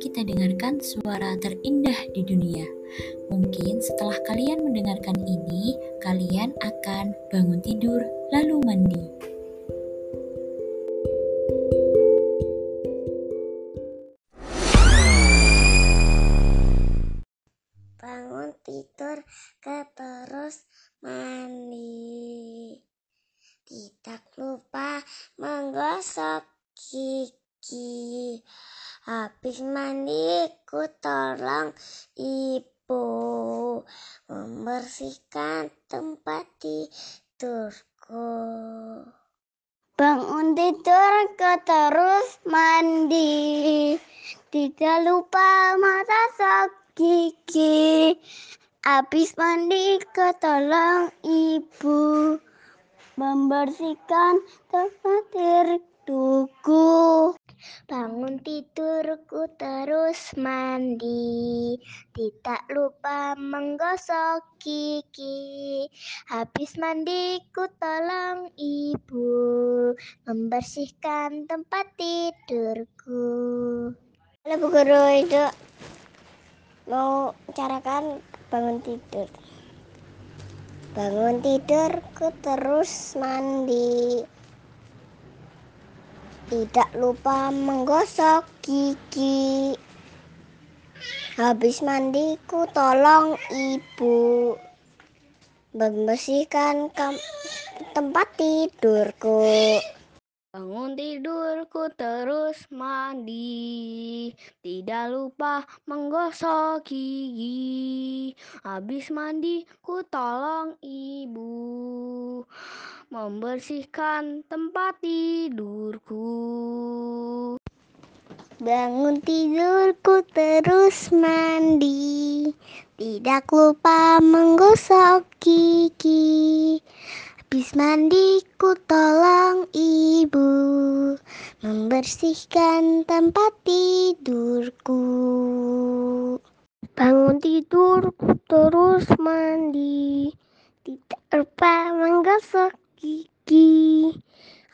kita dengarkan suara terindah di dunia. Mungkin setelah kalian mendengarkan ini, kalian akan bangun tidur lalu mandi. Membersihkan tempat tidurku. Bangun tidur ke terus mandi. Tidak lupa masak gigi. Habis mandi ke tolong ibu. Membersihkan tempat tidurku Bangun tidurku terus mandi. Tidak lupa menggosok gigi. Habis mandi ku tolong ibu. Membersihkan tempat tidurku. Halo Bu Guru itu mau carakan bangun tidur. Bangun tidurku terus mandi tidak lupa menggosok gigi. Habis mandiku tolong ibu. Membersihkan tempat tidurku. Bangun tidurku terus mandi. Tidak lupa menggosok gigi. Habis mandi ku tolong ibu Membersihkan tempat tidurku. Bangun tidurku terus mandi. Tidak lupa menggosok gigi. Habis mandi ku tolong ibu. Membersihkan tempat tidurku. Bangun tidurku terus mandi, tidak lupa menggosok gigi.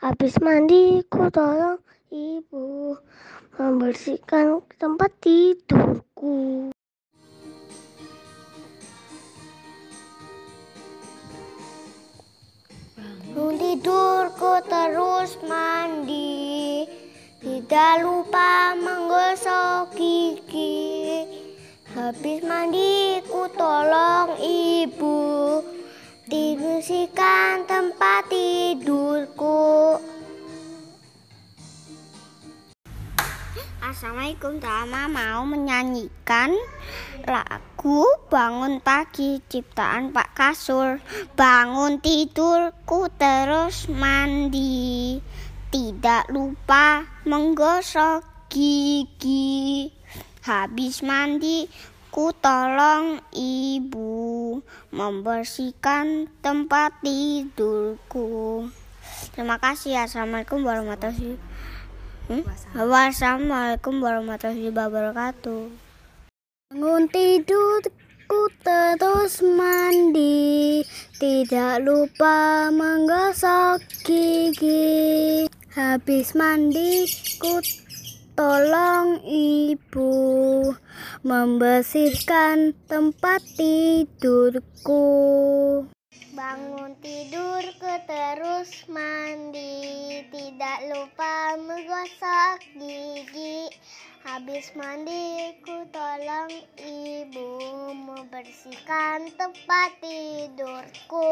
Habis mandi ku tolong ibu membersihkan tempat tidurku. Bangun tidurku terus mandi Tidak lupa menggosok gigi Habis mandi ku tolong ibu Dibersihkan tempat tidurku. Assalamualaikum Tama. Mau menyanyikan lagu Bangun Pagi ciptaan Pak Kasur. Bangun tidurku terus mandi. Tidak lupa menggosok gigi. Habis mandi ku tolong ibu Membersihkan tempat tidurku Terima kasih Assalamualaikum warahmatullahi wabarakatuh Hmm? Wassalamualaikum warahmatullahi wabarakatuh. Bangun tidurku terus mandi, tidak lupa menggosok gigi. Habis mandi, ku tolong ibu membersihkan tempat tidurku. Bangun tidurku terus mandi. Tidak lupa menggosok gigi. Habis mandi ku tolong ibu Membersihkan tempat tidurku.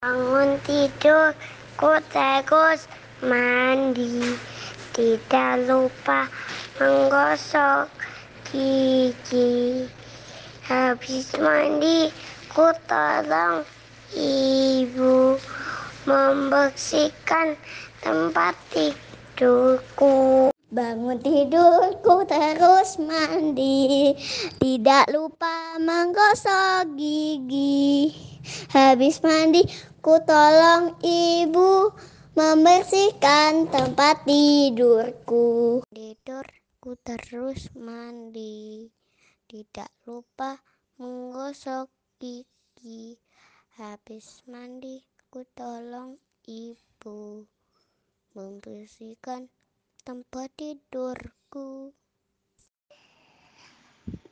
Bangun tidurku terus mandi. Tidak lupa menggosok gigi Habis mandi, ku tolong ibu membersihkan tempat tidurku. Bangun tidurku terus mandi, tidak lupa menggosok gigi. Habis mandi, ku tolong ibu membersihkan tempat tidurku. Tidurku terus mandi. Tidak lupa menggosok gigi. Habis mandi ku tolong ibu. Membersihkan tempat tidurku.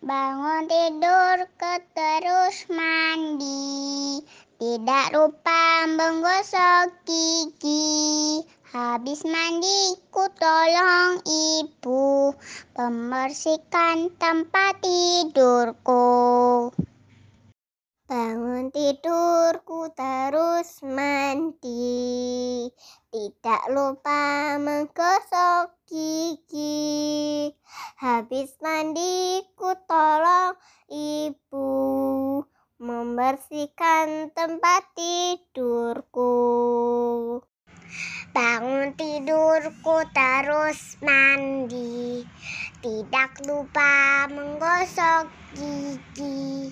Bangun tidur ke terus mandi. Tidak lupa menggosok gigi Habis mandi ku tolong ibu Membersihkan tempat tidurku. Bangun tidurku terus mandi. Tidak lupa menggosok gigi. Habis mandi ku tolong ibu membersihkan tempat tidurku. Bangun tidurku terus mandi, tidak lupa menggosok gigi.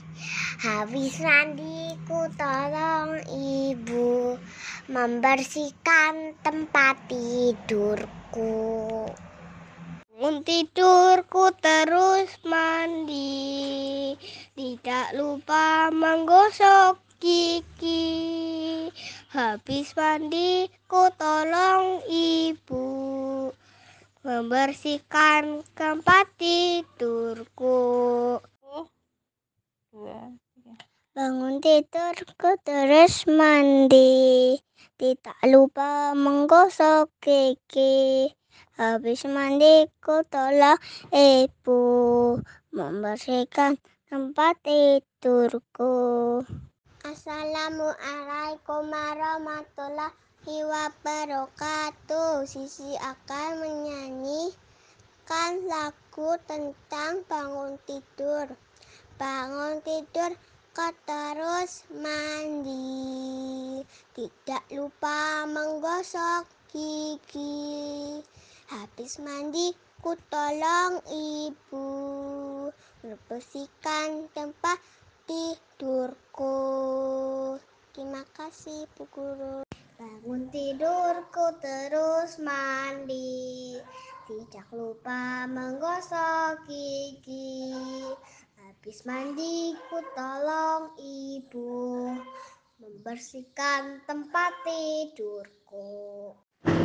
Habis mandi ku tolong ibu membersihkan tempat tidurku. Bangun tidurku terus mandi Tidak lupa menggosok gigi Habis mandi ku tolong ibu. Membersihkan tempat tidurku. Bangun tidurku terus mandi. Tidak lupa menggosok gigi. Habis mandi ku tolong ibu. Membersihkan tempat tidurku. Assalamualaikum warahmatullahi wabarakatuh. Sisi akan menyanyikan lagu tentang bangun tidur. Bangun tidur kau terus mandi Tidak lupa menggosok gigi Habis mandi ku tolong ibu Membersihkan tempat tidurku. Terima kasih Bu Guru. Bangun tidurku terus mandi. Tidak lupa menggosok gigi. Habis mandi ku tolong ibu. Membersihkan tempat tidurku.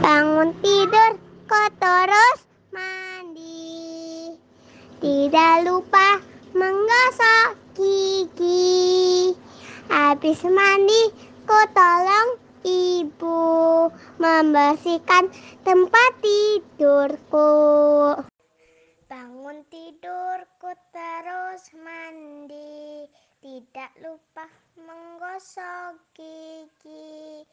Bangun tidur ku terus mandi. Tidak lupa Habis mandi ku tolong ibu Membersihkan tempat tidurku. Bangun tidurku terus mandi Tidak lupa menggosok gigi.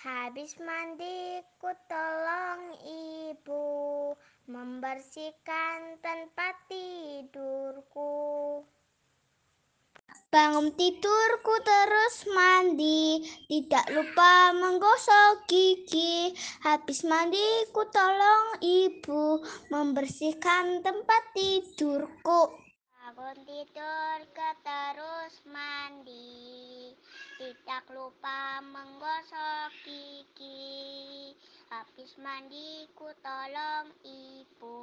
Habis mandi ku tolong ibu Membersihkan tempat tidurku Bangun tidurku terus mandi. Tidak lupa menggosok gigi. Habis mandi ku tolong ibu Membersihkan tempat tidurku. Bangun tidur ke terus mandi. Tidak lupa menggosok gigi. Habis mandi ku tolong ibu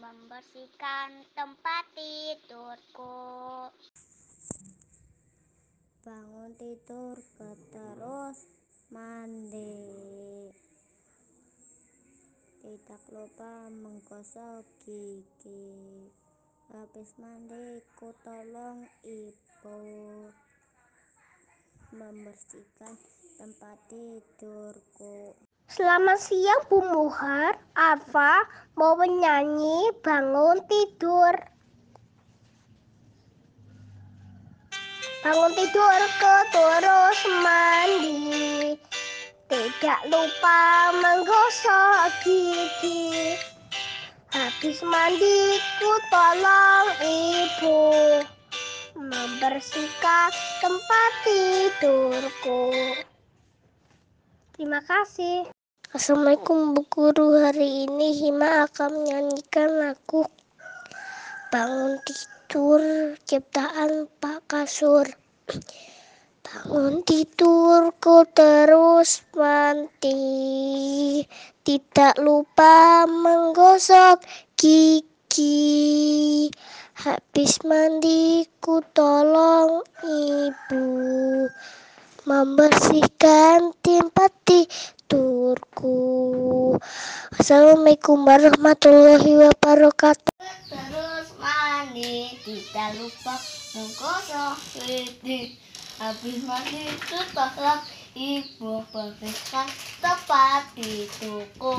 Membersihkan tempat tidurku bangun tidur terus mandi. Tidak lupa menggosok gigi. Habis mandi ku tolong ibu. Membersihkan tempat tidurku. Selamat siang Bu Muhar, Alfa mau menyanyi bangun tidur. Bangun tidur ke terus mandi. Tidak lupa menggosok gigi. Habis mandi ku tolong ibu Membersihkan tempat tidurku. Terima kasih. Assalamualaikum Bu Guru. Hari ini Hima akan menyanyikan lagu Bangun tidur ciptaan Pak Kasur Bangun tidurku terus mandi Tidak lupa menggosok gigi Habis mandi ku tolong ibu Membersihkan tempat tidur tidurku. Assalamualaikum warahmatullahi wabarakatuh. Mandi, tidak lupa menggosok gigi. Habis mandi setelah ibu bersihkan tempat tidurku.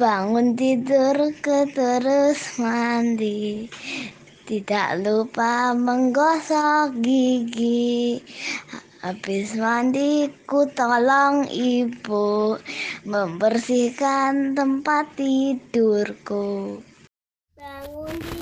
Bangun tidur ke terus mandi Tidak lupa menggosok gigi Habis mandi ku tolong ibu Membersihkan tempat tidurku Bangun tidur